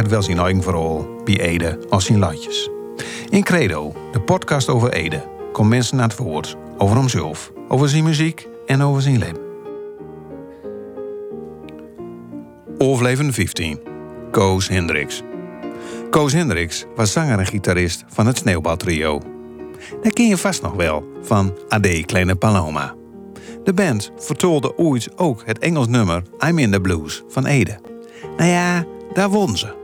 Het wel zijn eigen verhaal bij Ede als zijn latjes. In Credo, de podcast over Ede, komt mensen naar het woord over hemzelf, over zijn muziek en over zijn leven. Overleven 15. Koos Hendricks. Koos Hendricks was zanger en gitarist van het Sneeuwbaltrio. Dat ken je vast nog wel van AD Kleine Paloma. De band vertolde ooit ook het Engels nummer I'm in the Blues van Ede. Nou ja, daar won ze.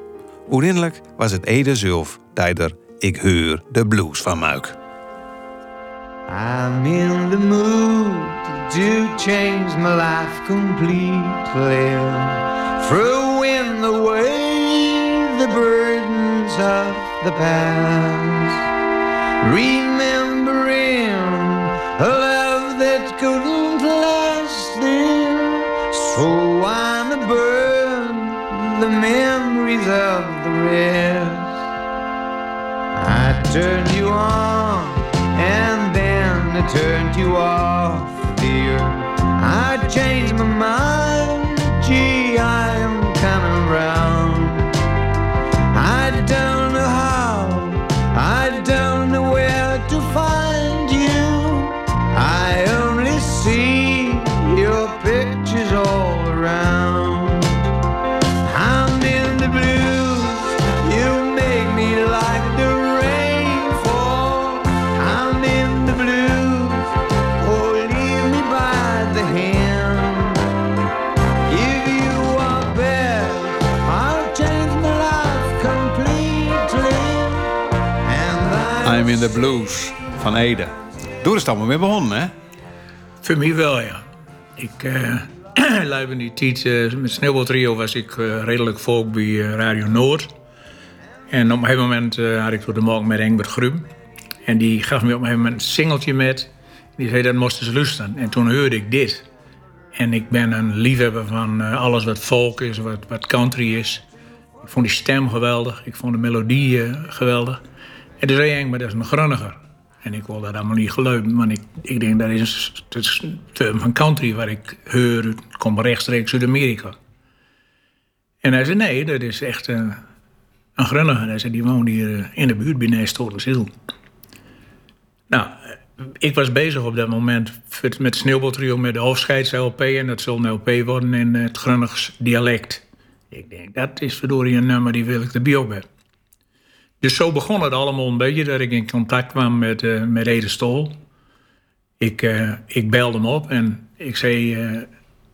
Uiteindelijk was het Ede zelf die er Ik Heur de Blues van muik. I'm in the mood to change my life completely. Throwing away the burdens of the past. Remembering a love that couldn't last there. So I burn the memories of the rest. I turned you on and then I turned you off, in the Blues van Ede. Door is het allemaal weer begonnen, hè? Voor mij wel, ja. Ik, in die tijd met Sneeuwbaltrio was ik eh, redelijk volk bij eh, Radio Noord. En op een gegeven moment eh, had ik door de morgen met Engbert Grum. En die gaf me op een gegeven moment een singeltje met. Die zei, dat moesten ze luisteren. En toen hoorde ik dit. En ik ben een liefhebber van alles wat folk is, wat, wat country is. Ik vond die stem geweldig. Ik vond de melodie geweldig. En toen zei Engbert, dat is een grunniger. En ik wil dat allemaal niet geloven, maar ik, ik denk dat is, een term van country waar ik hoor, het komt rechtstreeks uit Amerika. En hij zei, nee, dat is echt een, een grunniger. Hij zei, die woont hier eh, in de buurt bij Storenziel. Nou, eh, ik was bezig op dat moment met Sneeuwbaltrio met de hoofdscheids-LP. En dat zal een LP worden in het Grunnigs dialect. Ik denk, dat is verdorie een nummer die wil ik erbij op hebben. Dus zo begon het allemaal een beetje dat ik in contact kwam met, eh met Ede Stol. Ik, eh, ik belde hem op en ik zei, eh,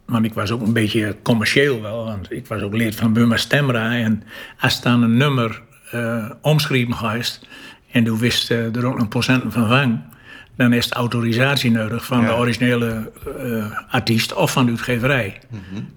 want ik was ook een beetje commercieel wel, want ik was ook lid van Buma Stemra. En als dan een nummer omschreven geweest en toen wist er ook een procent van van, dan is de autorisatie nodig van de originele artiest of van de uitgeverij.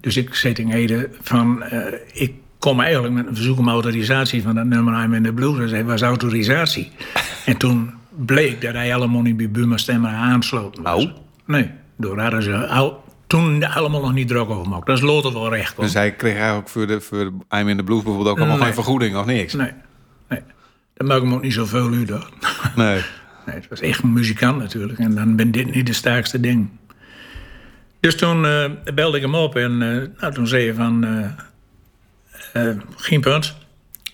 Dus ik zei tegen Ede van, ik kom eigenlijk met een verzoek om autorisatie van dat nummer I'm in the Blues. Hij zei, was autorisatie. en toen bleek dat hij helemaal niet bij Buma Stemra aansloten was. Oh. Nee, door hadden ze al, toen helemaal nog niet druk over gemaakt. Dat is loter wel recht. hoor. Dus hij kreeg eigenlijk voor de, voor I'm in the Blues bijvoorbeeld ook allemaal Nee. geen vergoeding of niks? Nee, nee. Dat maakt hem ook niet zoveel uit hoor. Nee. Nee, het was echt een muzikant natuurlijk. En dan ben dit niet de sterkste ding. Dus toen eh, belde ik hem op en eh, nou, toen zei hij van... eh, geen punt.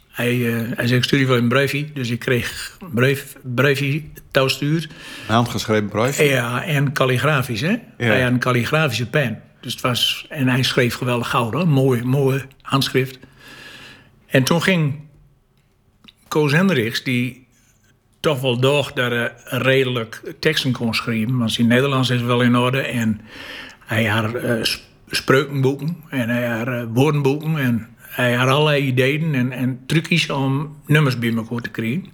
Hij, eh, hij zei, ik stuur je wel een briefje. Dus ik kreeg een brief, briefje. Een handgeschreven brief? Ja, en kalligrafisch, hè? Hij had een kalligrafische pen. Dus het was... En hij schreef geweldig goud, hoor. Mooi, mooi handschrift. En toen ging Koos Hendricks, die toch wel dacht dat hij redelijk teksten kon schrijven. Want zijn Nederlands is wel in orde. En hij had eh, sp- spreukenboeken en hij had eh, woordenboeken. En hij had allerlei ideeën en, en trucjes om nummers bij elkaar te krijgen.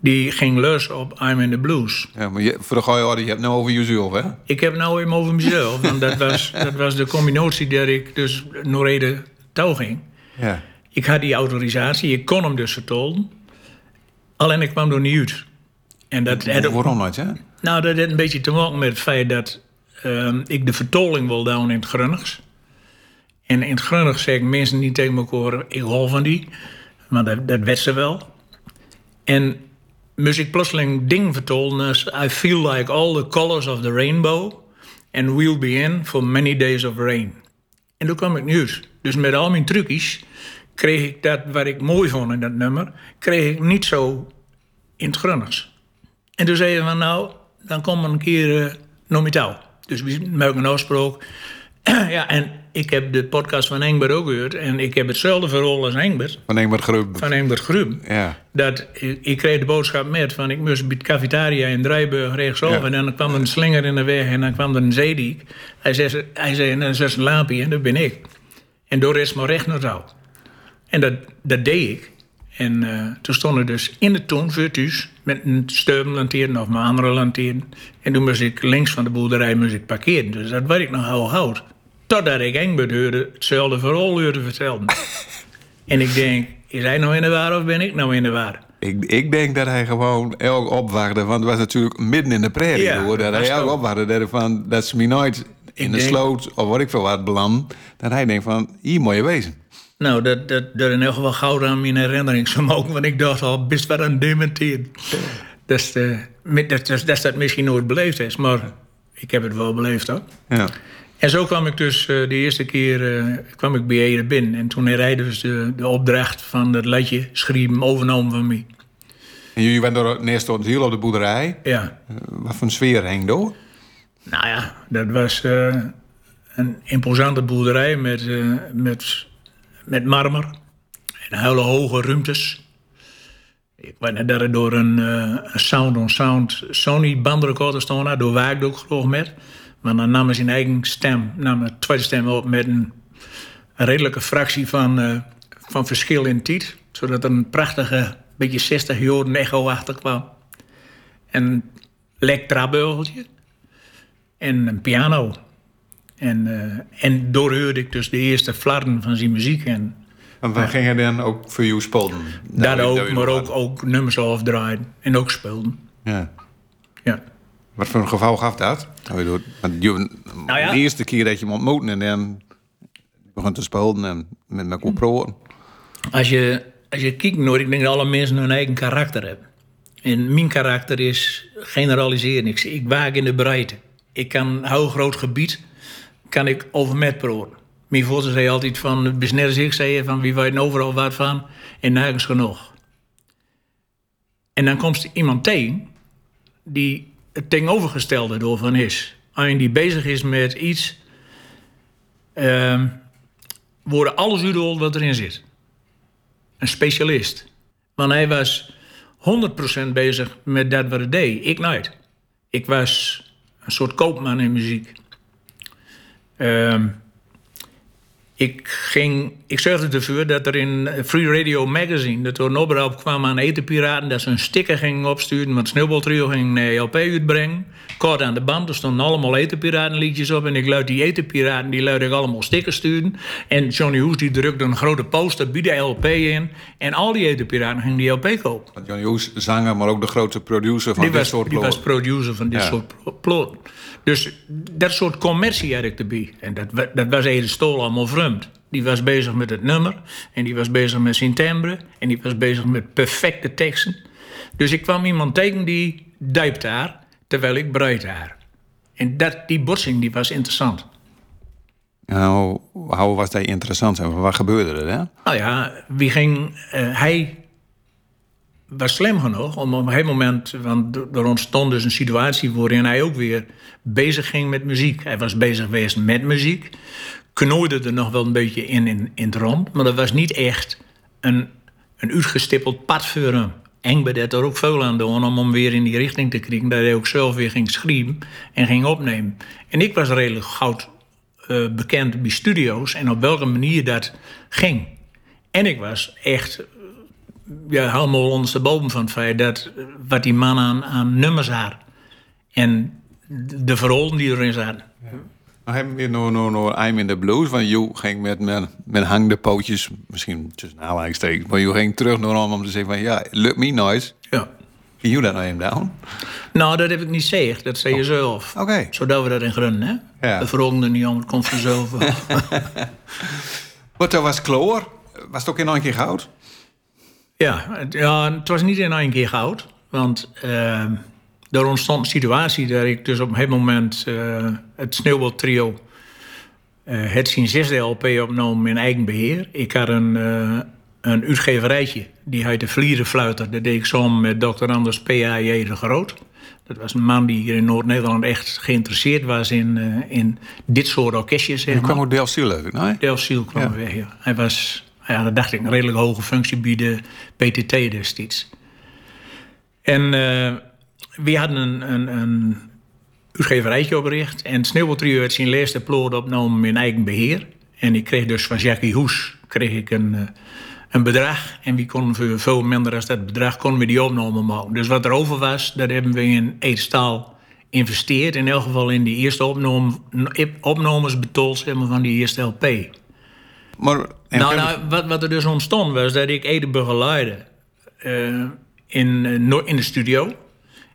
Die ging los op I'm in the Blues. Ja, maar je, voor de goeie orde, je hebt het nou over jezelf, hè? Ik heb nou even over mezelf. Want dat was, dat was de combinatie dat ik dus nog reden touw ging. Ja. ik had die autorisatie, ik kon hem dus vertolken. Alleen ik kwam er niet uit. En dat had Waarom nooit, hè? nou, dat heeft een beetje te maken met het feit dat ehm, ik de vertolking wil doen in het Grunnigs. En in het Grunnigs zeggen mensen niet tegen elkaar, ik hou van die. Maar dat, dat ze wel. En moest ik plotseling ding vertolken als I feel like all the colors of the rainbow. And we'll be in for many days of rain. En toen kwam ik nieuws. Dus met al mijn trucjes kreeg ik dat wat ik mooi vond in dat nummer... kreeg ik niet zo in het Grunnigs. En toen zei je van nou, dan kom een keer uh. Dus we maken een afspraak. ja, en ik heb de podcast van Engbert ook gehoord. En ik heb hetzelfde verhaal als Engbert, Van Engbert Grub. van Engbert Grub. Ja. Dat ik, ik kreeg de boodschap met van ik moest bij de cafetaria in Drijburg rechtsaf. Ja. En dan kwam er een slinger in de weg en dan kwam er een zeediek. Hij zei, hij zei en dat is een lampje en dat ben ik. En door is maar recht naar. En dat, dat deed ik. En eh, toen stond ik dus in de voor thuis met een steunlantern of mijn andere lantern. En toen moest ik links van de boerderij moest ik parkeren. Dus dat werd ik nog heel houd. Totdat ik Engbert hoorde hetzelfde verhaal hoorde vertellen. en ik denk, is hij nou in de waar of ben ik nou in de waar? Ik, ik denk dat hij gewoon elk opwachtte, want het was natuurlijk midden in de prairie. Ja, hoor, dat dat hij elk opwachtte dat, van, dat ze me nooit in de denk- sloot of wat ik veel wat beland. Dat hij denkt van, hier moet je wezen. Nou, dat, dat, dat in elk geval gauw aan mijn herinneringsvermogen. Want ik dacht al, best wat een dementeerd. Dat is, eh, met- dat, dat, dat dat misschien nooit beleefd is. Maar ik heb het wel beleefd hoor. Ja. En zo kwam ik dus eh, de eerste keer eh, kwam ik bij Ede binnen. En toen hij dus de, de opdracht van dat ladje schrijven overnomen van mij. En jullie waren door door het hiel op de boerderij. Ja, Eh, wat voor een sfeer hing door? nou ja, dat was een imposante boerderij met, met, met marmer. En hele hoge ruimtes. Ik weet net dat er door een, een sound-on-sound Sony bandrecorder stond. Nou, Daar waakte ook geloof met. Maar dan nam hij zijn eigen stem, nam een tweede stem op met een, een redelijke fractie van, eh, van verschil in tijd. Zodat er een prachtige, beetje 60 jaren echo achter kwam. En een elektrabeugel en een piano. En, eh, en doorhoorde ik dus de eerste flarden van zijn muziek. En En we gingen dan ook voor jou spelen. dat je- ook, maar ook, ook nummers afdraaien. En ook speelden. Ja. Ja. Wat voor een geval gaf dat? Je doet- want je- Nou ja. De eerste keer dat je hem ontmoette en dan begon te spelen en met elkaar praten. Als je, als je kijkt naar, ik denk dat alle mensen hun eigen karakter hebben. En mijn karakter is generaliseren. Ik, ik waak in de breedte. Ik kan een heel groot gebied, kan ik over met praten. Mijn vader zei altijd van, als ik zei, van wie weet overal wat van en nergens genoeg. En dan komt er iemand tegen die het tegenovergestelde ervan is. En die bezig is met iets, ehm worden alles uitgehaald wat erin zit een specialist. Want hij was 100% bezig met dat wat hij deed. Ik nooit. Ik was een soort koopman in muziek. Ehm, ik, ging, ik zorgde ervoor dat er in Free Radio Magazine... dat er een oproep kwam aan etenpiraten... dat ze een sticker gingen opsturen... want Sneeuwbal Trio ging een LP uitbrengen. Kort aan de band, er stonden allemaal etenpiratenliedjes op... en ik luid die etenpiraten, die luid ik allemaal stickers sturen. En Johnny Hoes die drukte een grote poster bij de LP in... en al die etenpiraten gingen die LP kopen. Want Johnny Hoes, zanger, maar ook de grootste producer van Die dit was, soort die was producer van dit Ja. soort plo- ploten. Dus dat soort commercie had ik erbij. En dat, dat was Ede Stol allemaal vreemd. Die was bezig met het nummer. En die was bezig met zijn timbre. En die was bezig met perfecte teksten. Dus ik kwam iemand tegen die dijpt daar, terwijl ik breid daar. En dat, die botsing die was interessant. Nou, hoe was dat interessant? En wat gebeurde er, hè? Nou ja, wie ging. eh, hij was slim genoeg om op een gegeven moment. Want er- er ontstond dus een situatie waarin hij ook weer bezig ging met muziek. Hij was bezig geweest met muziek. Knoeide er nog wel een beetje in, in, in het rond. Maar dat was niet echt een, een uitgestippeld pad voor hem. Had er ook veel aan doen om hem weer in die richting te krijgen. Dat hij ook zelf weer ging schrijven en ging opnemen. En ik was redelijk goud eh, bekend bij studio's en op welke manier dat ging. En ik was echt ja, helemaal ondersteboven van het feit dat wat die man aan, aan nummers had. En de verhalen die erin zaten. Nou hebben we nog, nog, nog I'm in the blues. Want je ging met, met, met hangende pootjes, misschien tussen aanhalingstekens, maar je ging terug naar om om te zeggen van ja, lukt me nooit. Ja. Je dat nou even down? Nou, dat heb ik niet gezegd. Dat zei je zelf. Oké. Zodat we dat in grunnen, hè? Ja. Vroegen er niet om, het komt vanzelf. Wat dat was kloor? Was het ook in een keer goud? ja, het, ja, het was niet in één keer goud. Want eh, er ontstond een situatie dat ik dus op een gegeven moment eh, het Sneeuwbaltrio... eh het zijn zesde LP opnam in eigen beheer. Ik had een, eh, een uitgeverijtje, die heette Vlierenfluiter. Dat deed ik samen met Dr. Anders P.A.J. de Groot. Dat was een man die hier in Noord-Nederland echt geïnteresseerd was in, in dit soort orkestjes. zeg maar. kwam ook Del Stiel uit, nee? Delfziel kwam Ja. weg, ja. Hij was, ja, dat dacht ik, een redelijk hoge functie bij de PTT destijds. En we hadden een, een, een uitgeverijtje opgericht. En Sneeuwbaltrio werd zijn laatste ploot opgenomen in eigen beheer. En ik kreeg dus van Jackie Hoes kreeg ik een, eh, een bedrag. En we konden voor veel minder dan dat bedrag konden we die opname maken. Dus wat er over was, dat hebben we in eetstaal investeerd. In elk geval in die eerste opname, opnames betold zeg maar, van die eerste LP. Maar, Nou, nou wat, wat er dus ontstond was dat ik Ede begeleidde eh, in, eh, in de studio.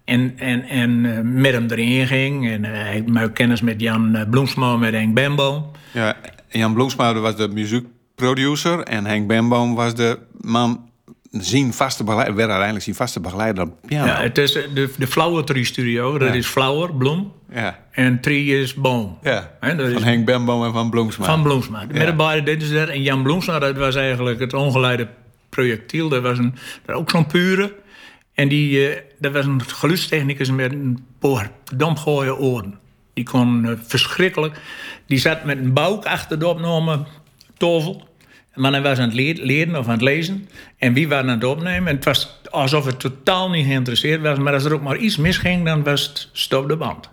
En, en, en eh, met hem erin ging. En eh, ik maakte kennis met Jan eh, Bloemsma, met Henk Bembo. Ja, Jan Bloemsma was de muziekproducer en Henk Bemboom was de man, zijn vaste begeleider, werd uiteindelijk zijn vaste begeleider op piano. Ja, het is de, de Flower Tree Studio. Dat Ja. is Flower, Bloem. ja. En Tree is Boom. Ja, dat van is Henk Bemboom en van Bloemsma. van Bloemsma. Met de beide deden ze dat. En Jan Bloemsma, dat was eigenlijk het ongeleide projectiel. Dat was, een, dat ook zo'n pure. En die, eh, dat was een geluidstechnicus met een paar domgooie oren. Die kon eh, verschrikkelijk... Die zat met een buik achter de opname tovel. Maar hij was aan het leren of aan het lezen. En wie waren aan het opnemen. En het was alsof het totaal niet geïnteresseerd was. Maar als er ook maar iets misging, dan was het stop de band.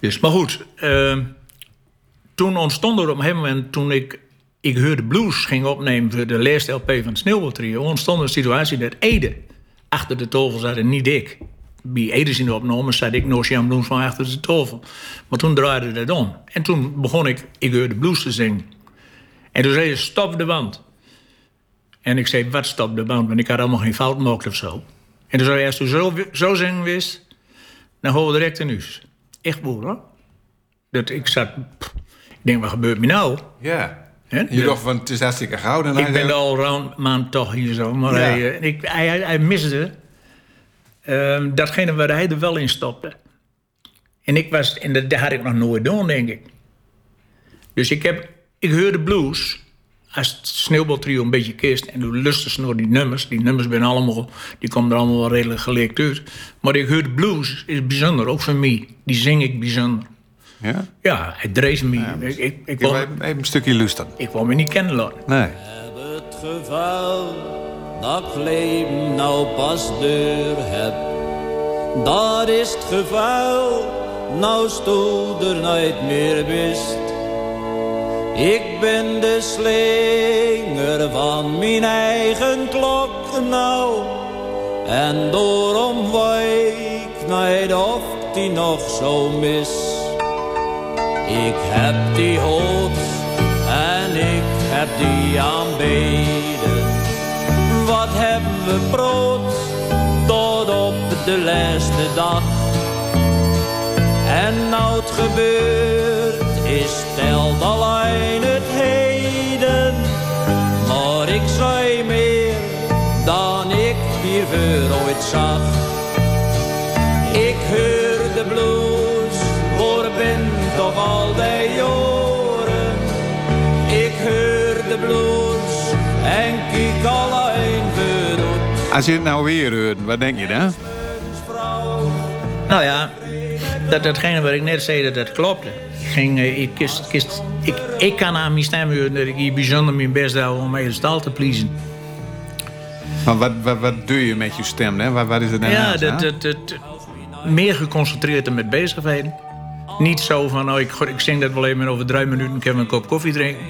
Dus, maar goed, eh, toen ontstond er op een gegeven moment, toen ik, ik Heurde Blues ging opnemen voor de laatste LP van het Sneeuwbaltrio, ontstond een situatie dat Ede achter de tafel zat en niet ik. Bij Ede in de opnames zat ik Noors Jan Bloems van achter de tafel. Maar toen draaide dat om. En toen begon ik Ik Heurde Blues te zingen. En toen zei ze, stop de band. En ik zei, wat stop de band? Want ik had allemaal geen fout gemaakt of zo. En toen zei als je zo, zo zingen wist, dan gaan we direct in huis. Echt boer, hoor. Dat ik zat... ik denk, wat gebeurt me nou? Ja. Je dacht van, het is hartstikke goud. En Ik ben de man toch hier zo. Maar Ja. hij, eh, ik, hij, hij, hij miste ehm, datgene waar hij er wel in stopte. En ik was, en dat, dat had ik nog nooit doen, denk ik. Dus ik heb, ik hoorde blues. Als het sneeuwbaltrio een beetje kist en toen lustte ze nog die nummers. Die nummers zijn allemaal, die komen er allemaal wel redelijk gelijk uit. Maar ik hoorde blues is bijzonder, ook voor mij. Die zing ik bijzonder. Ja? Ja, het dreef me. ik, ik, ik, Ik wou, wil even, een stukje luisteren. ik wou me niet kennen laten. Nee. heb het gevoel dat ik leven nou pas deur heb. Dat is het gevoel, nou stoel er nooit meer wist. Ik ben de slinger van mijn eigen klok nou. En daarom weet ik nooit of die nog zo mis. Ik heb die hoofd en ik heb die aanbeden. Wat hebben we brood tot op de laatste dag? En nou het gebeurt is telt alleen het heden. Maar ik zei meer dan ik hier voor ooit zag. Ik hoor de toch al die jaren. Ik hoor de blues en kijk alleen vooruit. Als je het nou weer hoort, wat denk je dan? Nou ja, dat, datgene wat ik net zei, dat dat klopte. Ik, ging, eh, ik, kist, kist, ik, ik kan aan mijn stem horen dat ik hier bijzonder mijn best doe om mijn stal te pleasen. Maar wat, wat, wat doe je met je stem? Hè? Wat, wat is het dan? Ja, dat, dat, dat, meer geconcentreerd en met bezigheden. Niet zo van, oh, ik, ik zing dat wel even over drie minuten, ik heb een kop koffie drinken.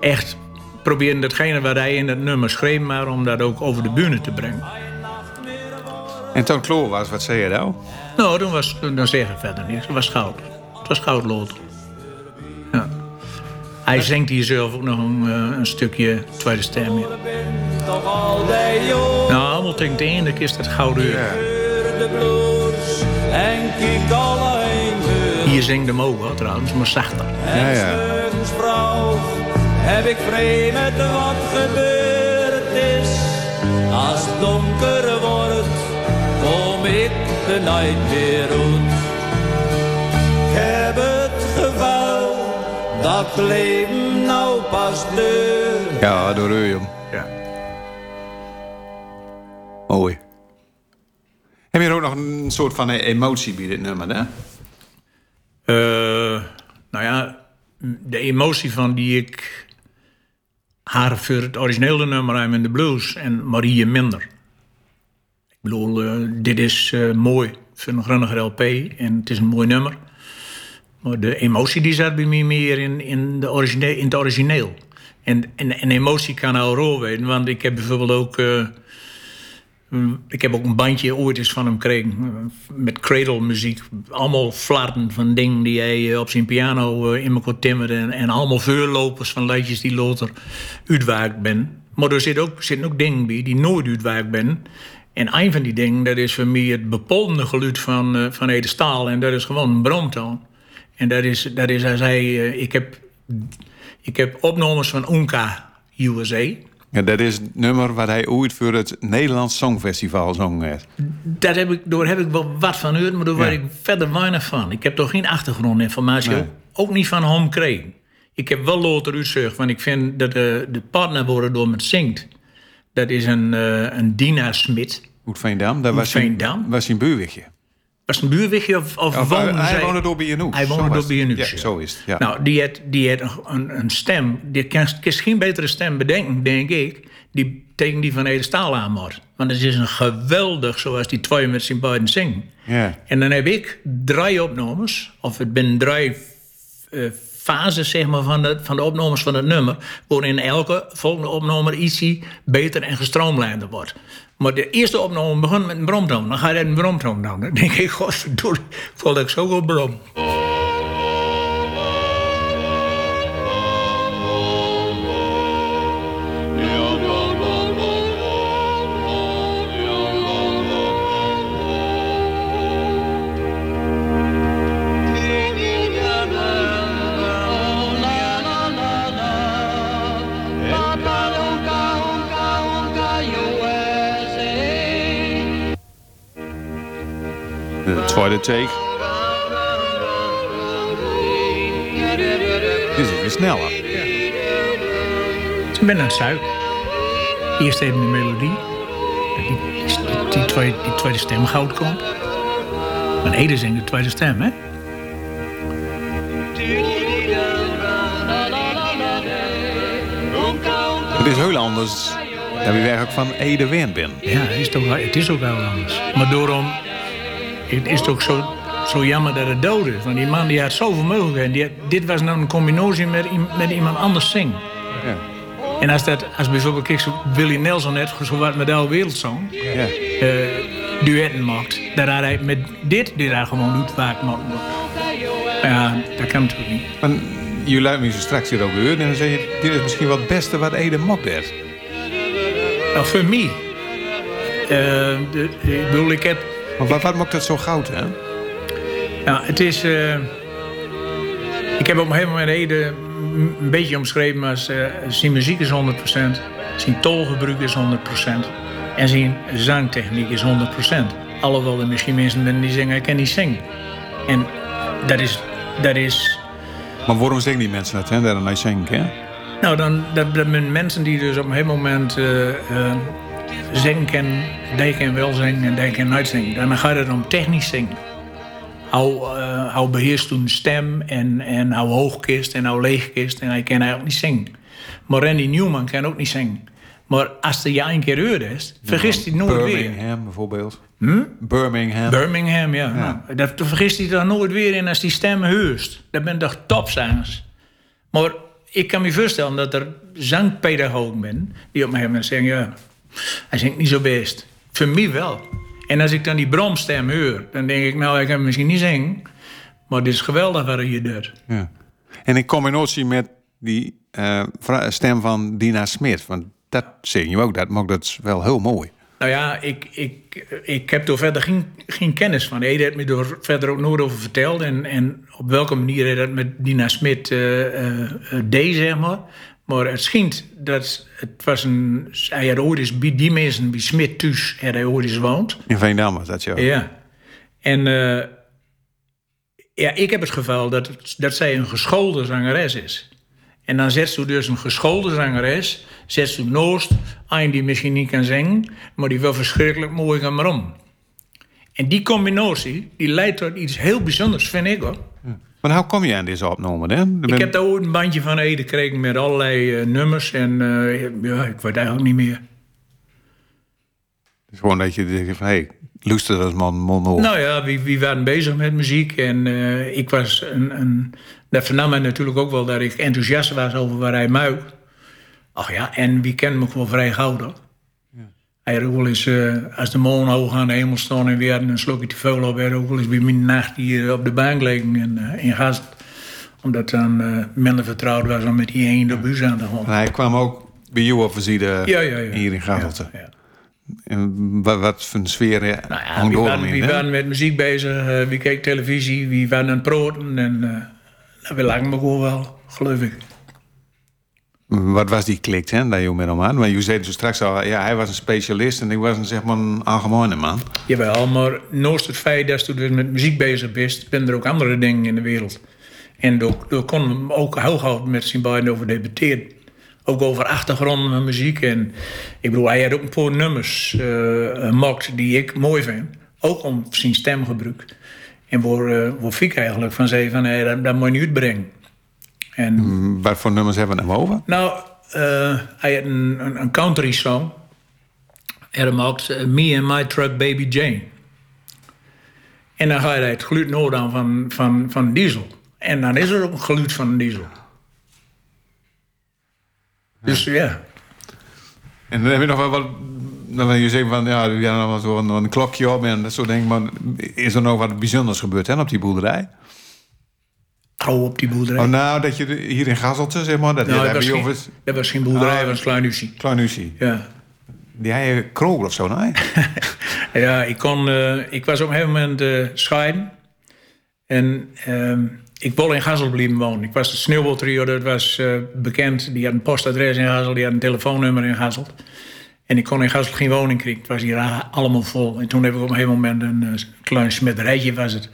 Echt proberen datgene wat hij in het nummer schreef, maar om dat ook over de bühne te brengen. En toen Kloor was, wat zei je nou? Nou, dan, was, dan zeg ik verder niks. Het was goud. Het was goudlood. Ja. Hij zingt hier zelf ook nog een, eh, een stukje tweede stem in. Nou, allemaal tegen het einde is dat gouden uur. de en kijk weer. Hier zingt hem ook wel trouwens, maar zachter. Ja, ja. Vrouw heb ik vrede met wat gebeurd is. Als het donker wordt, kom ik de night weer uit. Ik heb het gevoel dat leven nou pas deur. Ja, door u, jong. Ja. Mooi. Heb je er ook nog een soort van emotie bij dit nummer, hè? Eh, nou ja, de emotie van die ik haar voor het originele nummer heb in de blues en Marie minder. Ik bedoel, eh, dit is eh, mooi voor een grunnige LP en het is een mooi nummer. Maar de emotie die zat bij mij meer in, in, de origine, in het origineel. En, en, en emotie kan al rol weten, want ik heb bijvoorbeeld ook... Mm, Ik heb ook een bandje ooit eens van hem gekregen. eh, Met cradle muziek. Allemaal flarden van dingen die hij eh, op zijn piano eh, in me kon timmeren. En, allemaal voorlopers van liedjes die later uitwaakt ben. Maar er zitten ook, zitten ook dingen bij die nooit uitwaakt ben. En een van die dingen, dat is voor mij het bepolende geluid van, van Ede Staal. En dat is gewoon een bromtoon. En dat is, dat is als hij... ik, heb, ik heb opnames van Unka USA. Ja, dat is het nummer waar hij ooit voor het Nederlands Songfestival zong. Daar heb ik, door heb ik wel wat van gehoord, maar daar Ja. weet ik verder weinig van. Ik heb toch geen achtergrondinformatie, Nee. ook, niet van hem gekregen. Ik heb wel later uitgezocht, want ik vind dat de, de partner worden door met zingt. Dat is een, eh een Dina Smit. Hoed Veendam, daar was was een buurwegje. Was het een buurwegje of, of, Of, woonde hij zij- woonde door BNU. Hij woonde door. BNU. Ja, zo is het. Ja. Nou, die heeft, die heeft een, een stem. Die kan, kan geen betere stem bedenken, denk ik. Die tegen die van Ede Staal aan wordt. Want het is een geweldig, zoals die twee met zijn beiden zingen. ja. En dan heb ik drie opnames, of het ben drie eh, fases zeg maar, van, de, van de opnames van het nummer, waarin elke volgende opname ietsie beter en gestroomlijnder wordt. Maar de eerste opname begint met een bromtoon. Dan ga je een bromtoon doen. Dan denk ik, voel dat ik zo goed brom. Tweede take. Dit is weer sneller. Ze ben aan het. Eerst even de melodie. Dat Die, die, die, tweede, die tweede stem goud komt. Maar Ede zingt de tweede stem, hè? Het is heel anders. Dat we werkelijk van Ede Ween ben. Ja, het is, toch, het is ook wel anders. Maar daarom het is ook zo, zo jammer dat het dood is. Want die man die had zoveel mogelijkheden. Die had- dit was nou een combinatie met, met iemand anders zingen. Ja. En als, dat, als bijvoorbeeld kijk, zo Willie Nelson net, zo wat met wereldsong, Ja. eh duetten maakt. Dat had hij met dit, dit had gewoon doet vaak maken. Ja, dat kan natuurlijk niet. Maar je luidt me zo straks hier ook gehoord en dan zeg je, dit is misschien wel het beste wat Ede mocht heeft. Nou, voor mij. eh, de- ik bedoel, ik heb Maar wat, wat maakt dat zo goud, hè? Nou, het is. eh, ik heb op een gegeven moment Ede m- een beetje omschreven als. eh, zijn muziek is 100%, zijn tolgebruik is 100% en zijn zangtechniek is 100%. Alhoewel er misschien mensen zijn die zeggen: ik kan niet zingen. En dat is. Dat is Maar waarom zeggen die mensen dat, hè? Daar dan zingen, hè? nou, dan, dat, dat zijn mensen die dus op een gegeven moment eh, eh, zingen die kan wel zingen en die kan nooit zingen. Dan gaat het om technisch zingen. Hoe, eh, hoe beheerst toen stem en, en hoe hoogkist en hoe leegkist en hij kan eigenlijk niet zingen. Maar Randy Newman kan ook niet zingen. Maar als hij je een keer hoort is, vergist hij nooit weer. Birmingham bijvoorbeeld. Birmingham. Birmingham, ja. Nou, dat vergist hij dan nooit weer in als die stem heust. Dat ben toch topzangers. Maar ik kan me voorstellen dat er zangpedagogen zijn... die op een gegeven moment zeggen... ja, hij zingt niet zo best. Voor mij wel. En als ik dan die bromstem hoor... dan denk ik, nou, ik kan misschien niet zingen... Maar dit is geweldig wat je doet. Ja. En in combinatie met die eh, stem van Dina Smit. Want dat zing je ook, dat maakt dat wel heel mooi. Nou ja, ik, ik, ik heb er verder geen, geen kennis van. Hij heeft me er verder ook nooit over verteld. En, en op welke manier hij dat met Dina Smit eh, eh, deed, zeg maar. Maar het schijnt dat het was een... Hij had ooit eens bij die mensen, bij Smit thuis, had hij ooit eens woont. In Veendam was dat zo. Ja. En eh, ja, ik heb het geval dat, dat zij een geschoolde zangeres is. En dan zet ze dus een geschoolde zangeres, zet ze noost, een die misschien niet kan zingen, maar die wel verschrikkelijk mooi kan maar om. En die combinatie, die leidt tot iets heel bijzonders, vind ik hoor. Maar hoe kom je aan deze opname? Hè? Ik ben- heb daar ooit een bandje van Ede gekregen met allerlei eh, nummers en eh, ja, ik weet eigenlijk niet meer. Het is gewoon dat je denkt van, hé, hey, luister dat man, man. Nou ja, wie, wie waren bezig met muziek. En eh, ik was een, een... Dat vernam mij natuurlijk ook wel dat ik enthousiast was over waar hij muik. Ach ja, en wie kent me wel vrij gauw, toch? Hij had ook wel eens, eh, als de maan hoog aan de hemel stond en we hadden een slokje te veel op, had ook wel eens bij mijn nacht hier op de gelegen in, eh, in Gast. Omdat dan eh, minder vertrouwd was om met die op huis aan te gaan. Hij kwam ook bij jou op visite Ja, ja, ja. hier in Gasselte. Ja, ja. En wat, wat voor een sfeer Nou ja, wie waren, wie waren met muziek bezig, wie keek televisie, wie waren aan het proten. En uh, nou, we lagen me gewoon wel, geloof ik. Wat was die klikt, hè, dat je met hem aan? Want je zei zo straks al, ja, hij was een specialist en ik was een, zeg maar, een algemene man. Jawel, maar naast het feit dat je dus met muziek bezig bent, zijn er ook andere dingen in de wereld. En door, door kon ook heel gauw met zijn beiden over debatteren. Ook over achtergronden van muziek. En ik bedoel, hij had ook een paar nummers gemaakt die ik mooi vind. Ook om zijn stemgebruik. En waar, Fiek eigenlijk van zei van, hey, dat, dat moet je niet uitbrengen. En Wat voor nummers hebben we hem over? nou, eh, hij had een, een, een country song. En hij maakt eh, Me and My Truck Baby Jane. En dan ga je het geluid nodig aan van, van, van diesel. En dan is er ook een geluid van diesel. Dus ja. En dan heb je nog wel wat... Dan je zegt van, ja, we hadden nog een, een klokje op en dat soort dingen. Maar is er nog wat bijzonders gebeurd hè, op die boerderij? Op die boerderij. Oh, nou, dat je hier in Gazelte, zeg maar, dat nou, dat, was geen, over... dat was geen boerderij, Ah. dat was Uzie. Ja. Die kroger of zo, nee? Ja, ik, kon, eh, ik was op een gegeven moment eh, scheiden. En ehm, ik wilde in Gazel blijven wonen. Ik was de sneeuwbaltrio, dat was eh, bekend. Die had een postadres in Gazel, die had een telefoonnummer in Gazel. En ik kon in Gazel geen woning krijgen. Het was hier allemaal vol. En toen heb ik op een gegeven moment een klein smederijtje was het.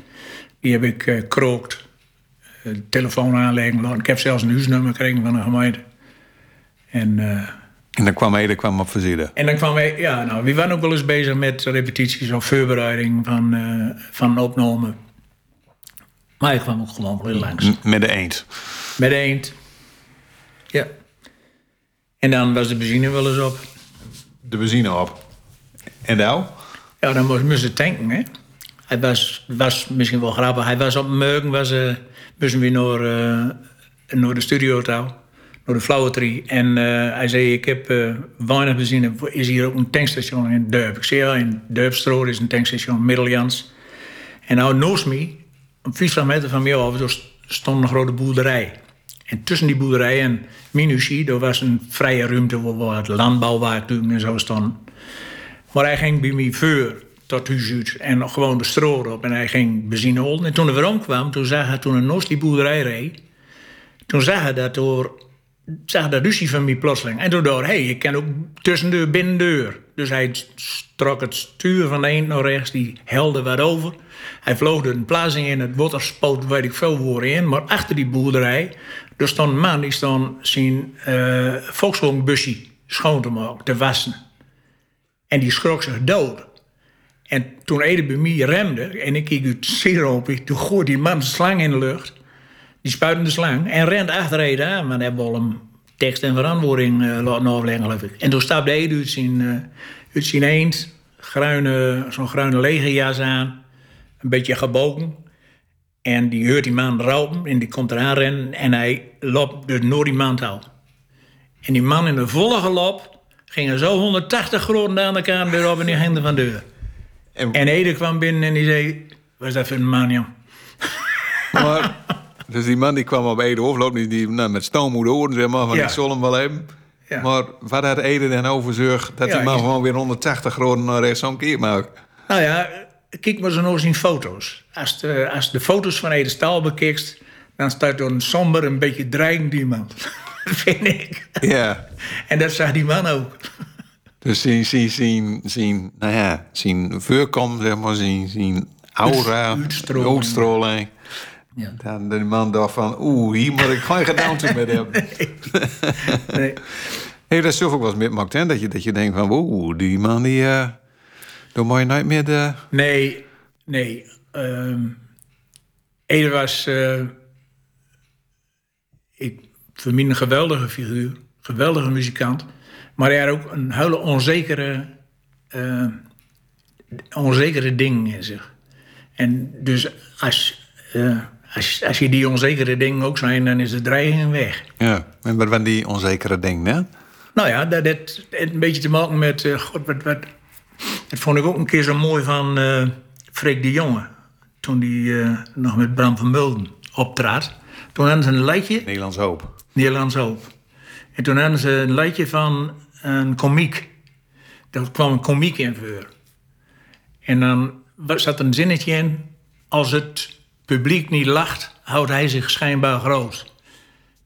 Die heb ik krookt. Eh, telefoon aanleggen laten. Ik heb zelfs een huisnummer gekregen van een gemeente. En... eh, En dan kwam hij, kwam op verzitten. en dan kwam wij, ja, nou, we waren ook wel eens bezig met repetities of voorbereiding van, eh van opname. Maar ik kwam ook gewoon wel langs. M- Met de eend. Met de eend. Ja. En dan was de benzine wel eens op. De benzine op. En nou? Ja, dan moest moest je tanken, hè. Hij was, was misschien wel grappig. Hij was op Meugen, was, eh moesten we naar, eh, naar de studio toe. Naar de Flowetree. En eh, hij zei, ik heb eh weinig benzine. Is hier ook een tankstation in Durp? Ik zei, ja, in Durpstrood is een tankstation, Middeljans. En nou, naast me, een 50 meter van mij af, stond een grote boerderij. En tussen die boerderij en Minusie, daar was een vrije ruimte waar wat landbouwwaaktuigen en zo stonden. Maar hij ging bij mij voor tot huis uit en gewoon de stroot op. En hij ging benzine halen. En toen weer omkwam, toen zag hij, toen hij naast die boerderij reed... toen zag hij dat door... zag dat ruzie van mij plotseling. En toen dacht hey, ik kan ook tussen de binnendeur. Dus hij trok het stuur van de een naar rechts, die helde wat over. Hij vloog er een plaatsing in, het waterspoot, weet ik veel waar in. Maar achter die boerderij, er stond een man die stond zijn uh, Volkswagen-busje schoon te maken, te wassen. En die schrok zich dood. En toen Ede bij mij remde en ik keek uit siroopje, toen gooit die man de slang in de lucht. Die spuitende de slang en rent achter Ede aan. Maar hebben we al hem tekst en verantwoording uh, laten afleggen, geloof ik. En toen stapte Ede uit zijn, uh, uit zijn eend, zo'n gruine legerjas aan, een beetje gebogen. En die hoort die man rauwen en die komt eraan rennen en hij loopt dus door die man. En die man in de volle galop gingen zo 180 groten aan elkaar weer op en die ging van de deur. En, en Ede kwam binnen en die zei: Wat is dat voor een man, joh? dus die man die kwam op Ede overloop, die, die nou, met stoommoede oren, zeg maar, van Ja. ik zal hem wel hebben. Ja. Maar wat had Ede dan overzorgd dat Ja, die man je- gewoon weer 180 graden naar rechts omkeert maakt? Nou ja, kijk maar zo nog eens in foto's. Als de, als de foto's van Ede Staal bekijkt, dan staat er een somber, een beetje dreigend iemand. Vind ik. Ja. En dat zag die man ook. Dus zien, zien, zien, zien, nou ja, zien voorkom, zeg maar, zien, zien aura, Uitstraling. uitstraling. Ja. Dan de man dacht van, oeh, hier moet ik geen gedaante met hebben. Nee. Heeft dat zelf ook wel eens meegemaakt, hè? Dat je, dat je denkt van, oeh, die man die, eh dan moet je nooit meer de... Nee, nee. ehm Ede was, eh, ik vind een geweldige figuur, geweldige muzikant, maar hij had ook een hele onzekere, eh, onzekere ding in zich. En dus als, eh, als, als je die onzekere dingen ook zijn, dan is de dreiging weg. Ja, en wat van die onzekere dingen, hè? Nou ja, dat heeft een beetje te maken met. eh, God, wat, wat, dat vond ik ook een keer zo mooi van Freek de Jonge. Toen hij nog met Bram van Mulden optrad. Toen hadden ze een liedje, Nederlands hoop. Nederlands Hoop. En toen hadden ze een liedje van een komiek. Daar kwam een komiek in voor. En dan zat een zinnetje in. Als het publiek niet lacht, houdt hij zich schijnbaar groot.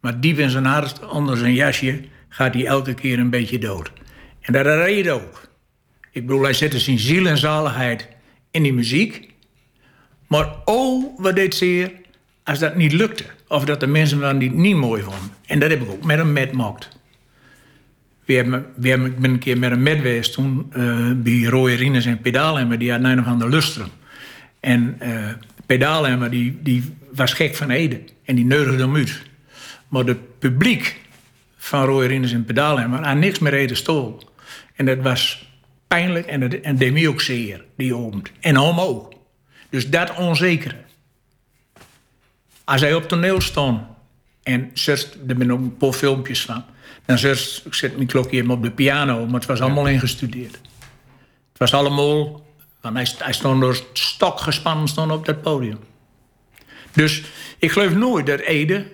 Maar diep in zijn hart, onder zijn jasje, gaat hij elke keer een beetje dood. En dat reed ook. Ik bedoel, hij zette zijn ziel en zaligheid in die muziek. Maar oh, wat deed zeer als dat niet lukte. Of dat de mensen dan niet, niet mooi vonden. En dat heb ik ook met hem metmokt. We hebben, we ik ben een keer met hem met geweest toen eh, bij Rines en Pedaalhemmer. Die had een of andere lustrum. En eh Pedaalhemmer die, die was gek van Ede. En die neurigde hem uit. Maar het publiek van Roy Rines en Pedaalhemmer had niks met Ede Stol. En dat was pijnlijk en dat en deed ook zeer, die avond. En hem ook. Dus dat onzekere. Als hij op toneel stond en zust, er zijn ook een paar filmpjes van. Dan zust, ik zet mijn klokje even op de piano, maar het was allemaal ingestudeerd. Het was allemaal, want hij, hij stond door stok gespannen stond op dat podium. Dus ik geloof nooit dat Ede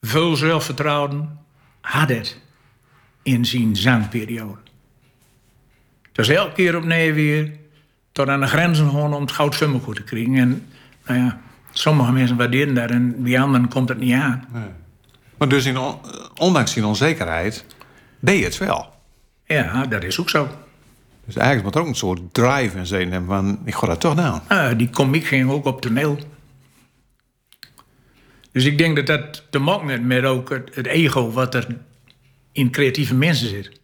veel zelfvertrouwen had het in zijn zangperiode. Het was elke keer opnieuw weer tot aan de grenzen gewoon om het goud goed te krijgen. En nou ja, sommige mensen waarderen dat en wie anderen komt het niet aan. Maar dus in, on- ondanks die onzekerheid deed je het wel. Ja, dat is ook zo. Dus eigenlijk moet er ook een soort drive in zijn hebben van, ik ga dat toch doen. Ah, die komiek ging ook op toneel. Dus ik denk dat dat te maken heeft met ook het, het ego wat er in creatieve mensen zit.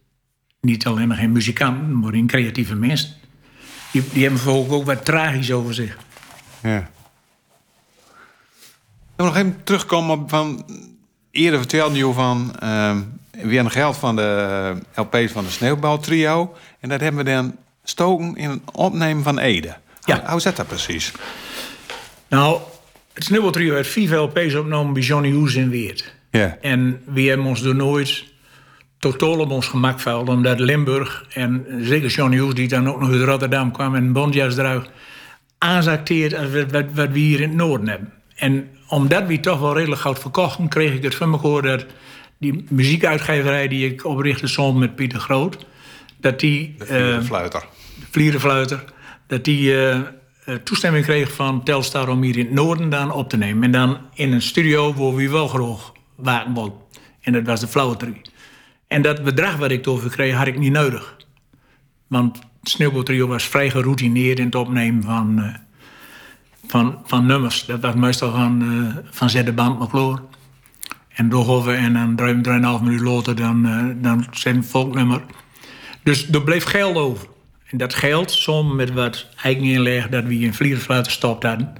Niet alleen maar in muzikanten, maar in creatieve mensen. Die, die hebben volgens ook wat tragisch over zich. Ja. Ik wil nog even terugkomen op van... Eerder vertelde je van... ehm weer een geld van de LP's van de Sneeuwbaltrio. En dat hebben we dan stoken in het opnemen van Ede. Ja. Hoe, zit dat precies? Nou, het Sneeuwbaltrio heeft vier LP's opgenomen bij Johnny Hoes in Weert. Ja. En we hebben ons er nooit totaal op ons gemak gevoeld. Omdat Limburg en zeker Johnny Hoes, die dan ook nog uit Rotterdam kwam en een bondjasdruig, aanzacteert als wat, wat, wat we hier in het noorden hebben. En omdat we toch wel redelijk goud verkochten, kreeg ik het van me gehoord dat die muziekuitgeverij die ik oprichtte samen met Pieter Groot, dat die... De eh, fluiter. vlierenfluiter, dat die eh, eh, toestemming kreeg van Telstar om hier in het noorden dan op te nemen. En dan in een studio waar we wel graag waken wilden. En dat was de Flauwetrie. En dat bedrag wat ik erover kreeg, had ik niet nodig. Want het was vrij geroutineerd in het opnemen van, eh, van, van nummers. Dat was meestal van, eh van zet de band maar klaar. En doorhoven en dan drie- drieënhalf minuut later dan, eh dan zijn volknummer. Dus er bleef geld over. En dat geld, samen met wat eigeninleg dat we in Vlierenfluit gestopt hadden...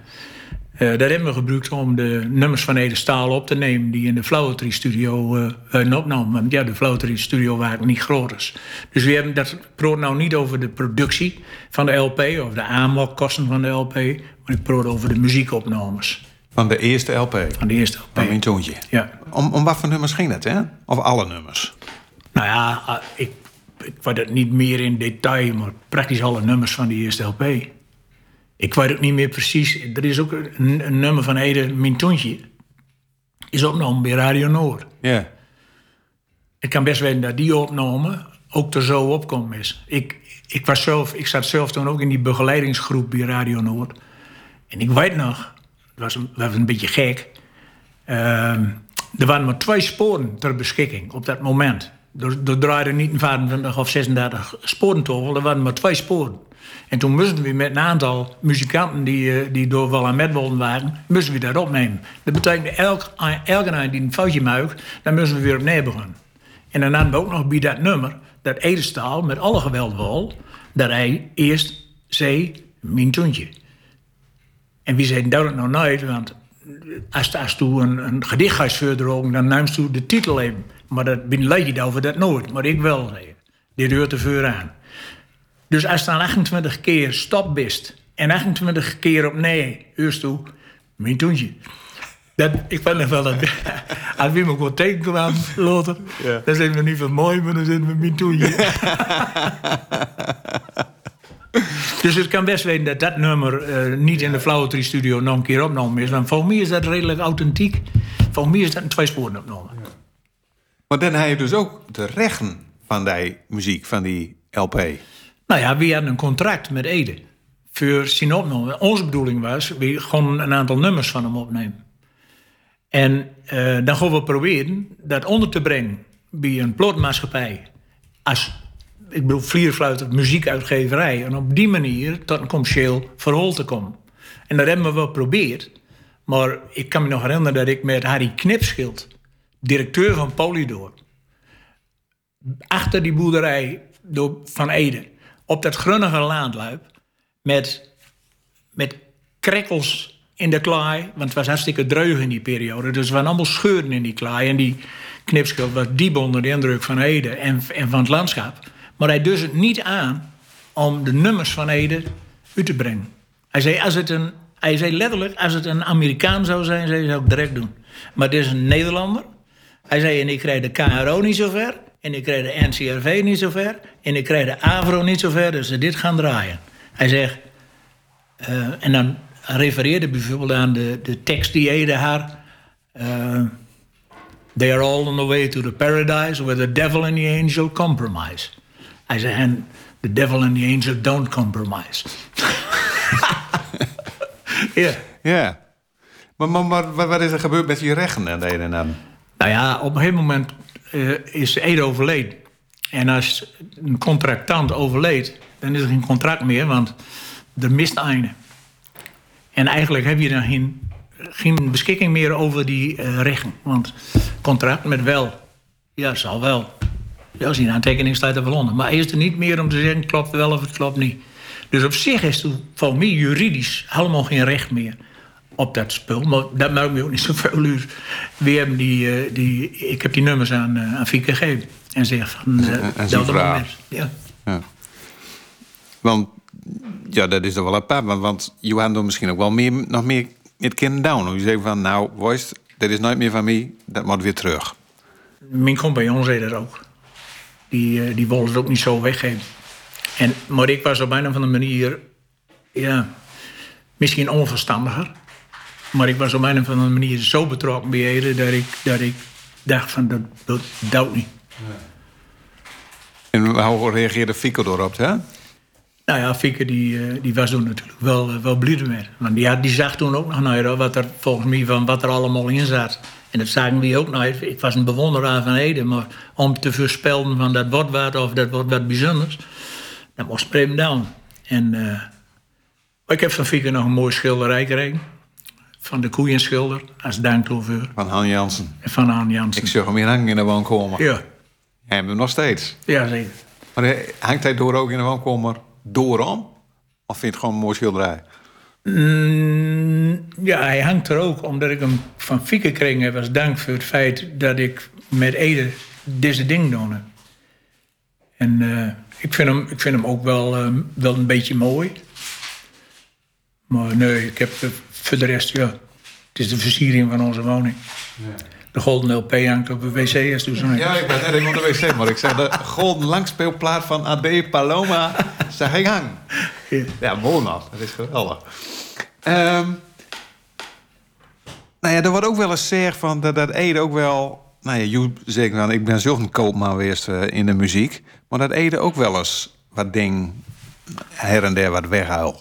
eh, dat hebben we gebruikt om de nummers van Ede Staal op te nemen... die in de Flauwetry Studio eh werden. Want ja, de Flauwetry Studio waren niet groot is. Dus we hebben dat praat nou niet over de productie van de LP... of de aanmokkosten van de LP... ik praat over de muziekopnames Van de eerste LP. van de eerste LP. Van mijn toontje. Ja. Om, om wat voor nummers ging dat, hè? Of alle nummers? Nou ja, ah, ik, ik weet het niet meer in detail, maar praktisch alle nummers van die eerste LP. Ik weet ook niet meer precies. Er is ook een, een nummer van Ede, Mijn. Is opgenomen bij Radio Noord. Ja. Ik kan best weten dat die opname ook er zo opkomt is. Ik, ik, was zelf, ik zat zelf toen ook in die begeleidingsgroep bij Radio Noord. En ik weet nog, het was een, beetje gek. Ehm, er waren maar twee sporen ter beschikking op dat moment. Er, er draaide niet een 25 of 36 sporen toch, er waren maar twee sporen. En toen moesten we met een aantal muzikanten die, eh, die door wel aan met waren, moesten we dat opnemen. Dat betekent elk, elke die een foutje maakt, dan moesten we weer opnieuw beginnen. En dan hadden we ook nog bij dat nummer, dat Edestaal met alle geweld wel, dat hij eerst zei, mijn toontje. En wie zei dat nog nooit, want als, als toen een, een gedicht gaat verder dan neemt je de titel even. Maar dat ben je over dat nooit, maar ik wel. Zei. Dit hoort er voor aan. Dus als je dan 28 keer stop bist en 28 keer op nee, heurst toe, mijn toontje. Dat, ik vind het wel dat als wie me gewoon tegenkwam later, ja. dan zijn we niet van mooi, maar dan zitten we mijn toontje. dus het kan best weten dat dat nummer uh, niet in de Flowetree Studio nog een keer opgenomen is. Want voor mij is dat redelijk authentiek. Voor mij is dat een tweesporen opgenomen. Ja. Maar dan heb je dus ook de rechten van die muziek, van die LP. Nou ja, we hadden een contract met Ede. Voor zijn opname. Onze bedoeling was, we gewoon een aantal nummers van hem opnemen. En uh, dan gaan we proberen dat onder te brengen bij een plotmaatschappij. Als, ik bedoel, vlierfluit, muziekuitgeverij. En op die manier tot een commercieel verhaal te komen. En dat hebben we wel geprobeerd. Maar ik kan me nog herinneren dat ik met Harry Knipschild, directeur van Polydor, achter die boerderij van Ede, op dat grunnige laadluip, met, met krekkels in de klaai. Want het was hartstikke dreug in die periode. Dus er waren allemaal scheuren in die klaai. En die knipschild was diep onder de indruk van Ede en van het landschap. Maar hij dus het niet aan om de nummers van Ede uit te brengen. Hij zei, als het een, hij zei letterlijk, als het een Amerikaan zou zijn, zou hij het ook direct doen. Maar dit is een Nederlander. Hij zei, en ik krijg de KRO niet zo ver. En ik krijg de NCRV niet zo ver. En ik krijg de AVRO niet zo ver. Dus ze dit gaan draaien. Hij zegt, uh, en dan refereerde bijvoorbeeld aan de, de tekst die Ede haar. Uh, They are all on the way to the paradise where the devil and the angel compromise. Hij zei, and the devil and the angel don't compromise. Ja. Ja. Maar, maar, maar, wat is er gebeurd met die rechten en Ede dan? Nou ja, op een gegeven moment uh, is Ede overleden. En als een contractant overleed, dan is er geen contract meer, want er mist einde. En eigenlijk heb je dan geen, geen beschikking meer over die uh, rechten. Want contract met wel, ja, zal wel. Als die aantekening staat er wel onder. Maar hij is er niet meer om te zeggen, klopt wel of het klopt niet. Dus op zich is het voor mij juridisch helemaal geen recht meer op dat spul. Maar dat maakt me ook niet zoveel uur. We hebben die, uh, die, ik heb die nummers aan, uh, aan Fieke gegeven. En zeg van, uh, dat moment. Ja. ja. Want ja, dat is er wel apart. Want, want Johan doet misschien ook wel meer, nog meer met kind down. Je zegt van, nou, voice, dit is nooit meer van mij, dat moet weer terug. Mijn compagnon zei dat ook. Die, uh, die wilde het ook niet zo weggeven. En, maar ik was op een of andere manier, ja, misschien onverstandiger. Maar ik was op een of andere manier zo betrokken bij Ede dat ik, dat ik dacht van, dat, dat niet. Ja. En hoe reageerde Fico erop, hè? Nou ja, Fieke die, eh, die was toen natuurlijk wel, eh, wel blij mee. Want die, die zag toen ook nog naar wat er volgens mij van wat er allemaal in zat. En dat zagen we ook nog. Ik was een bewonderaar van Ede, maar om te voorspellen van dat wordt wat of dat wordt wat bijzonders, dat moest Prem down. En uh, ik heb van Fieke nog een mooi schilderij gekregen. Van de koeienschilder, als dank over. Van Han Jansen. Van Han Jansen. Ik zag hem hier hangen in de woonkamer. Ja. En hem nog steeds. Ja, zeker. Maar hangt hij door ook in de woonkamer? doorom? Of vind je het gewoon een mooi schilderij? Mm, ja, hij hangt er ook omdat ik hem van Fieke kreeg heb als dank voor het feit dat ik met Ede deze ding doe. En uh, ik, vind hem, ik vind hem ook wel, uh, wel een beetje mooi. Maar nee, ik heb voor de rest, ja, het is de versiering van onze woning. Ja. De Golden LP hangt op de wc. Is dus ja, ik ben net even op de wc, maar ik zeg de Golden langspeelplaat van AD Paloma. Zeg ik hang. Ja. Mooi man. Dat is geweldig. Ehm, nou ja, er wordt ook wel eens gezegd van dat, dat Ede ook wel... Nou ja, je zegt dan, ik ben zelf een koopman geweest eh, in de muziek. Maar dat Ede ook wel eens wat ding her en der wat weghuil.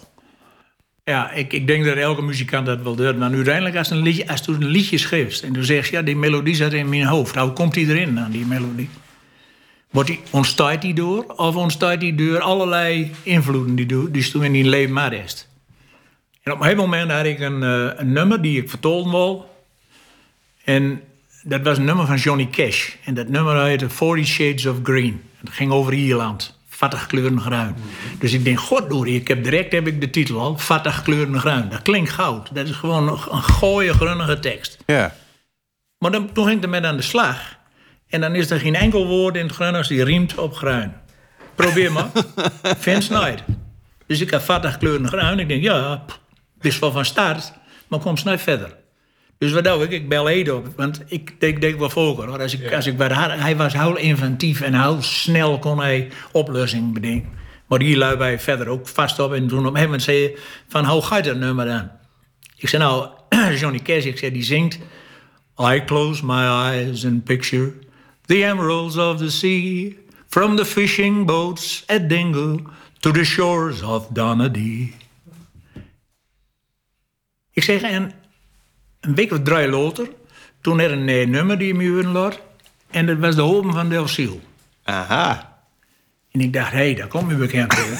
Ja, ik, ik denk dat elke muzikant dat wel doet. Maar uiteindelijk, als, een liedje, als je een liedje schrijft... en je zegt, ja, die melodie zat in mijn hoofd. Hoe komt die erin, aan die melodie? Wordt die, ontstaat die door? Of ontstaat die door allerlei invloeden die, do- die toen in die leven maar is? En op een gegeven moment had ik een, eh, een nummer die ik vertolken wil. En dat was een nummer van Johnny Cash. En dat nummer heette 40 Shades of Green. Het ging over Ierland. Vattig kleuren bruin. Dus ik denk, goddorie, ik heb direct heb ik de titel al. Vattig kleuren bruin. Dat klinkt goud. Dat is gewoon een, gooie, grunnige tekst. Ja. Maar dan, toen ging ik ermee aan de slag. En dan is er geen enkel woord in het Gronings die riemt op gruin. Probeer maar. Vince Knight. Dus ik had vattig kleuren gruin. Ik denk, ja, pff, is wel van start. Maar kom snel verder. Dus wat doe ik? Ik bel Ede op. Want ik denk, denk wel voor. Hoor. Als ik, als ik wat had, hij was heel inventief en heel snel kon hij oplossingen bedenken. Maar die lui bij verder ook vast op. En toen op een gegeven moment zei je van, hoe gaat dat nummer dan? Ik zei nou, Johnny Cash, ik zei, die zingt... I close my eyes and picture the emeralds of the sea, from the fishing boats at Dingle to the shores of Donady. Ik zeg, en een week of drie later, toen er een eh, nummer die me laat, en dat was de Hoven van Del Ciel. Aha. En ik dacht, hé, hey, daar komt u bekend voor.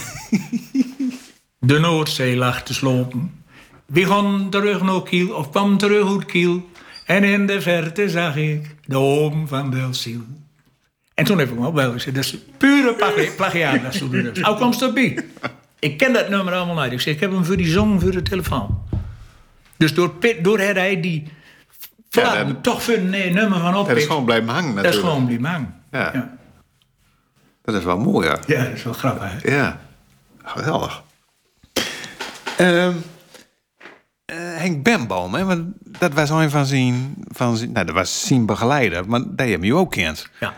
de Noordzee lag te slopen. We gaan terug naar Kiel, of kwam terug uit Kiel. En in de verte zag ik de oom van Del Ciel. En toen heb ik me wel gezegd, dat is pure plagi- plagiaat. Dat dus. Hoe komt het bij? Ik ken dat nummer allemaal uit. Ik zeg, ik heb hem voor die zong voor de telefoon. Dus door, Pit- door hij die ja, dat- toch een eh, nummer van op. Dat is gewoon blijven hangen Dat natuurlijk. is gewoon die man. Ja. ja. Dat is wel mooi, ja. Ja, dat is wel grappig. hè? Ja, geweldig. Eh, Henk Bemboom, hè, want dat was een van zijn, van zijn, nou, dat was zijn begeleider, maar die heb je ook kent. Ja.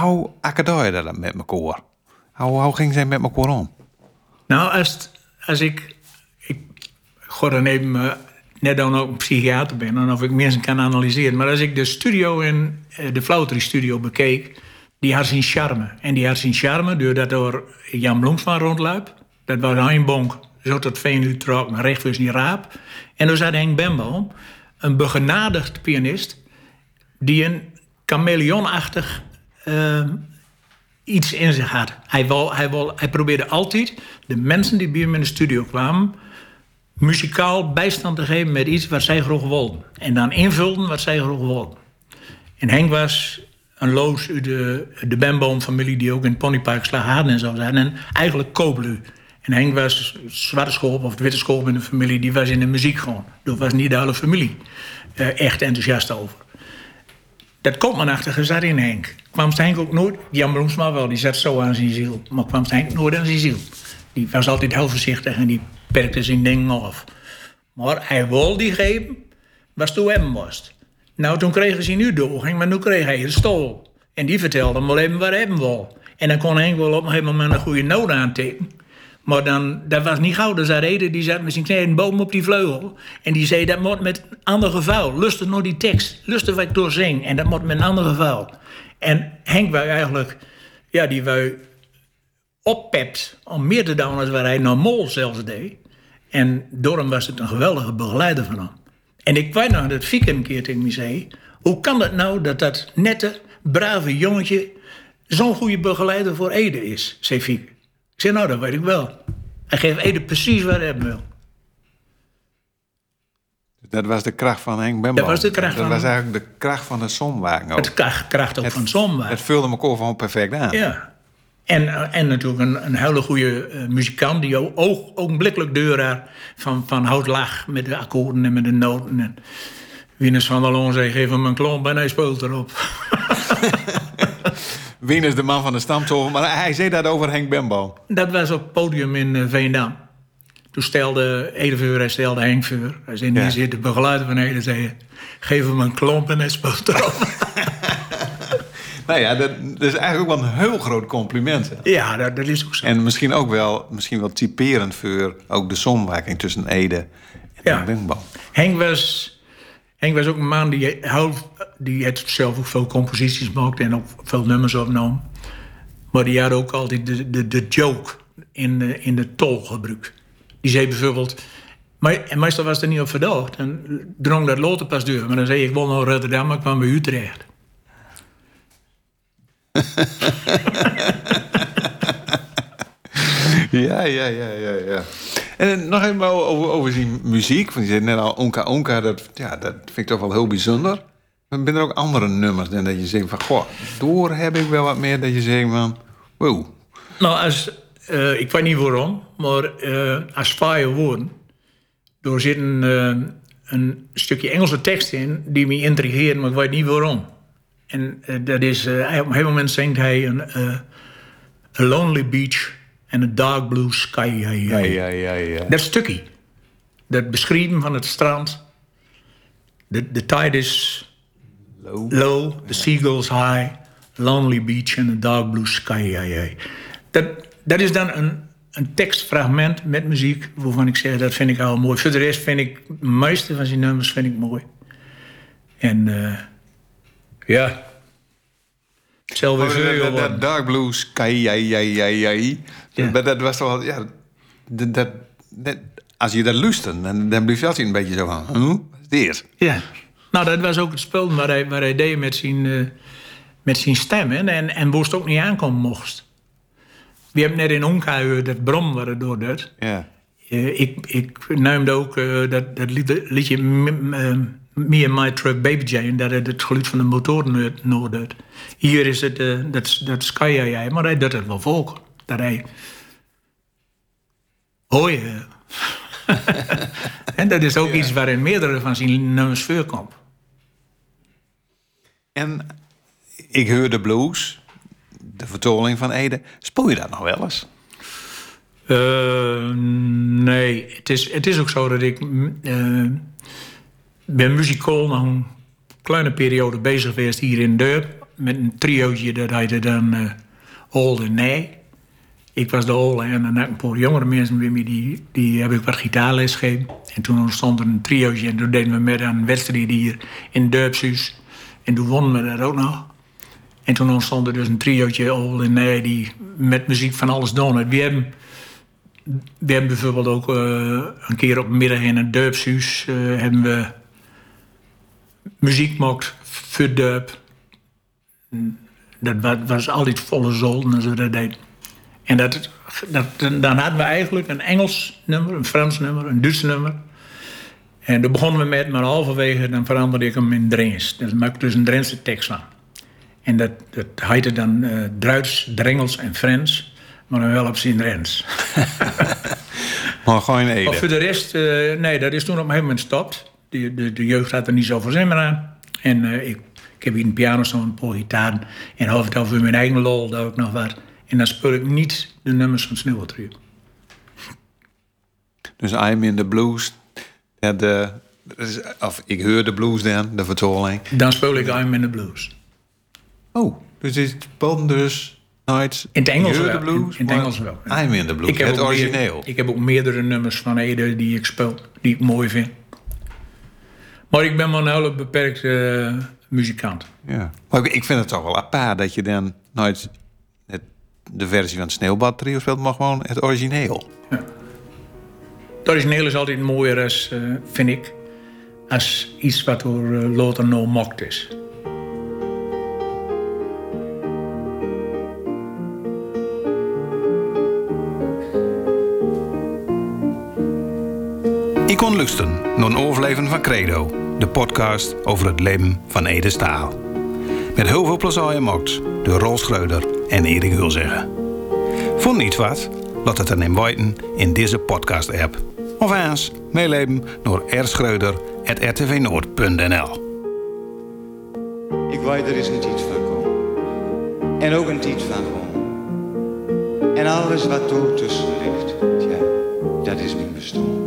Hoe akkadoe je dat met elkaar? Hoe, hoe ging zij met elkaar om? Nou, als, als. Ik ga dan even... eh, net dan ook een psychiater ben... en of ik mensen kan analyseren. Maar als ik de studio in... eh, de Flautery studio bekeek... die had zijn charme. En die had zijn charme doordat er Jan Bloemsma rondluip. Dat was een bonk. Zo tot Veen trok, maar recht voor die raap. En dan zat Henk Bemboom... een begenadigd pianist... die een chameleonachtig... eh, iets in zich had. Hij, wou, hij, wou, hij probeerde altijd de mensen die bij hem in de studio kwamen... muzikaal bijstand te geven met iets wat zij graag wilden. En dan invulden wat zij graag wilden. En Henk was een loos uit de, de Bemboom-familie... die ook in het Ponypark Slagharen en zo zijn. En eigenlijk kooplu. En Henk was zwarte school of witte school in de familie... die was in de muziek gewoon. Dat was niet de hele familie eh, echt enthousiast over. Dat komt maar achter gezet in Henk. Kwam Henk ook nooit, Jan Bloemsma wel, die zat zo aan zijn ziel. Maar kwam Henk nooit aan zijn ziel. Die was altijd heel voorzichtig en die perkte zijn ding af. Maar hij wilde die geven, was toen hem moest. Nou, toen kregen ze nu doorging, maar nu kreeg hij de stol. En die vertelde hem wel even waar hij hem wil. En dan kon Henk wel op een gegeven moment een goede noot aantekenen. Maar dan, dat was niet gauw. Er zat Ede, die zat met zijn knieën boom op die vleugel. En die zei, dat moet met een ander geval. Lustig naar die tekst. Lustig wat ik door zing. En dat moet met een ander geval. En Henk wou eigenlijk... Ja, die wou oppept om meer te doen dan wat hij normaal zelfs deed. En door hem was het een geweldige begeleider van hem. En ik weet nog dat Fieke een keer tegen me zei... Hoe kan het nou dat dat nette, brave jongetje... zo'n goede begeleider voor Ede is, zei Fieke. Ik zei, nou, dat weet ik wel. Hij geeft Ede precies waar hij hem wil. Dat was de kracht van Henk Bemboom. Dat was de kracht Dat van- was eigenlijk de kracht van de zonwagen ook. Het kracht, kracht ook van Zomba. Het vulde elkaar gewoon perfect aan. Ja. En, eh, en natuurlijk een, een hele goede eh, muzikant die ook ogenblikkelijk deur van, van hout lag met de akkoorden en met de noten. En Wieners van Wallon zei, geef hem een klomp en hij speelt erop. Wien is de man van de stamtoren, maar hij zei dat over Henk Bemboom. Dat was op het podium in eh, Veendam. Toen stelde Edeveur, hij stelde Henk Veur. Hij zei, Ja. hier zit de begeleider van Ede, zei, geef hem een klomp en hij speelt erop. Nou ja, dat, dat is eigenlijk ook wel een heel groot compliment. hè. Ja, dat, dat is ook zo. En misschien ook wel, misschien wel typerend voor ook de samenwerking tussen Ede en Ja. Henk was, Henk was ook een man die, die had zelf ook veel composities gemaakt en ook veel nummers opgenomen. Maar die had ook altijd de, de, de joke in de, in de tol gebruikt. Die zei bijvoorbeeld... Maar, en meestal was het er niet op verdacht. En drong dat loten pas deur. Maar dan zei ik, ik wil naar Rotterdam, maar ik kwam bij Utrecht. Ja, ja, ja, ja, ja. En nog even over, over die muziek. Want je zei net al, Onka Onka, dat, ja, dat vind ik toch wel heel bijzonder. Maar zijn er ook andere nummers dan dat je zegt van... Goh, door heb ik wel wat meer dat je zegt van... Wow, Nou, als, eh, ik weet niet waarom, maar eh, als fire woorden... zit een, eh, een stukje Engelse tekst in die me intrigeert, maar ik weet niet waarom. En eh, dat is, eh, op een gegeven moment zingt hij een eh, A Lonely Beach and a Dark Blue Sky. Ja, ja, ja, ja, ja. Dat stukje, dat beschrijven van het strand. De, de tide is Low. low, the seagulls high, lonely beach and a dark blue sky. Ja, ja. Dat, dat is dan een, een tekstfragment met muziek waarvan ik zeg dat vind ik al mooi. Voor de rest vind ik de meeste van zijn nummers vind ik mooi. En eh, ja, het zal weer Oh, dat, dat, dat Dark Blue Sky, ja, ja, ja, ja. Ja. Maar dat was toch wel, ja... Dat, dat, dat- als je dat luistert, dan, dan blijf je altijd een beetje zo van... Huh? Wat is dit? Ja. Nou, dat was ook het spel waar hij, waar hij deed met zijn, eh, met zijn stem. Hè? En, en woest ook niet aankomen mocht. We hebben net in Onka dat brom waar het door deed. Ja. Eh, ik, ik neemde ook eh, dat, dat lied- liedje M- eh, Me and My Truck Baby Jane, dat het het geluid van de motoren noord. Hier is het, eh, dat, dat Sky jij, maar hij doet het wel volk. Dat hij. Hoor je? en dat is ook iets waarin meerdere van zijn nummers voorkomt. En ik hoor de blues, de vertoning van Ede. Speel je dat nog wel eens? Eh, nee, het is, het is ook zo dat ik mm, eh, ben muzikaal nog een kleine periode bezig geweest hier in Durp. Met een triootje dat heette dan eh Old en Nee. Ik was de Old en dan een paar jongere mensen bij me, die, die heb ik wat gitaarles gegeven. En toen ontstond er een triootje en toen deden we met een wedstrijd hier in Durpshuis. En toen wonnen we dat ook nog. En toen ontstond er dus een triootje Old en Nee die met muziek van alles doen. We hebben we hebben bijvoorbeeld ook eh, een keer op middag in een Durpshuis eh, hebben we muziek gemaakt voor. Dat wa- was altijd volle zolden en zo dat deed. En dat, dat, dan hadden we eigenlijk een Engels nummer, een Frans nummer, een Duits nummer. En daar begonnen we met, maar halverwege dan veranderde ik hem in Drents. Dus maakte ik dus een Drentse tekst van. En dat, dat heette dan eh Duits, Drengels en Frans, maar dan wel op zijn Drents. Maar gewoon Ede. Maar voor de rest, eh, nee, dat is toen op een gegeven moment gestopt. De, de, de jeugd had er niet zoveel zin meer aan. En eh, ik, ik heb hier een piano staan, een paar gitaren. En half het over mijn eigen lol, daar ook nog wat. En dan speel ik niet de nummers van Sneeuwwaltrio. Dus I'm in the blues. De, dat of ik hoor de blues dan, de vertoning. Dan speel ik I'm in the Blues. Oh, dus is het dus nooit... In het Engels wel. blues, In- in het Engels wel. I'm in the blues, het origineel. meer- ik heb ook meerdere nummers van Ede die ik speel, die ik mooi vind. Maar ik ben maar een hele beperkte eh, muzikant. Ja. Maar ik- ik vind het toch wel apart dat je dan nooit het, de versie van het Sneeuwbad trio speelt, maar gewoon het origineel. Het origineel is altijd mooier, als, eh, vind ik, als iets wat door uh, later no is. Ik kon luisteren naar een overleven van Credo, de podcast over het leven van Ede Staal. Met heel veel plezier gemaakt door Rol Schreuder en Erik Hulzeggen. Vond niet wat? Laat het dan in in deze podcast-app. Of eens meeleven door rschreuder.rtvnoord.nl Ik weet er is een tijd van komen. En ook een tijd van gewoon. En alles wat er tussen ligt, ja, dat is mijn bestaan.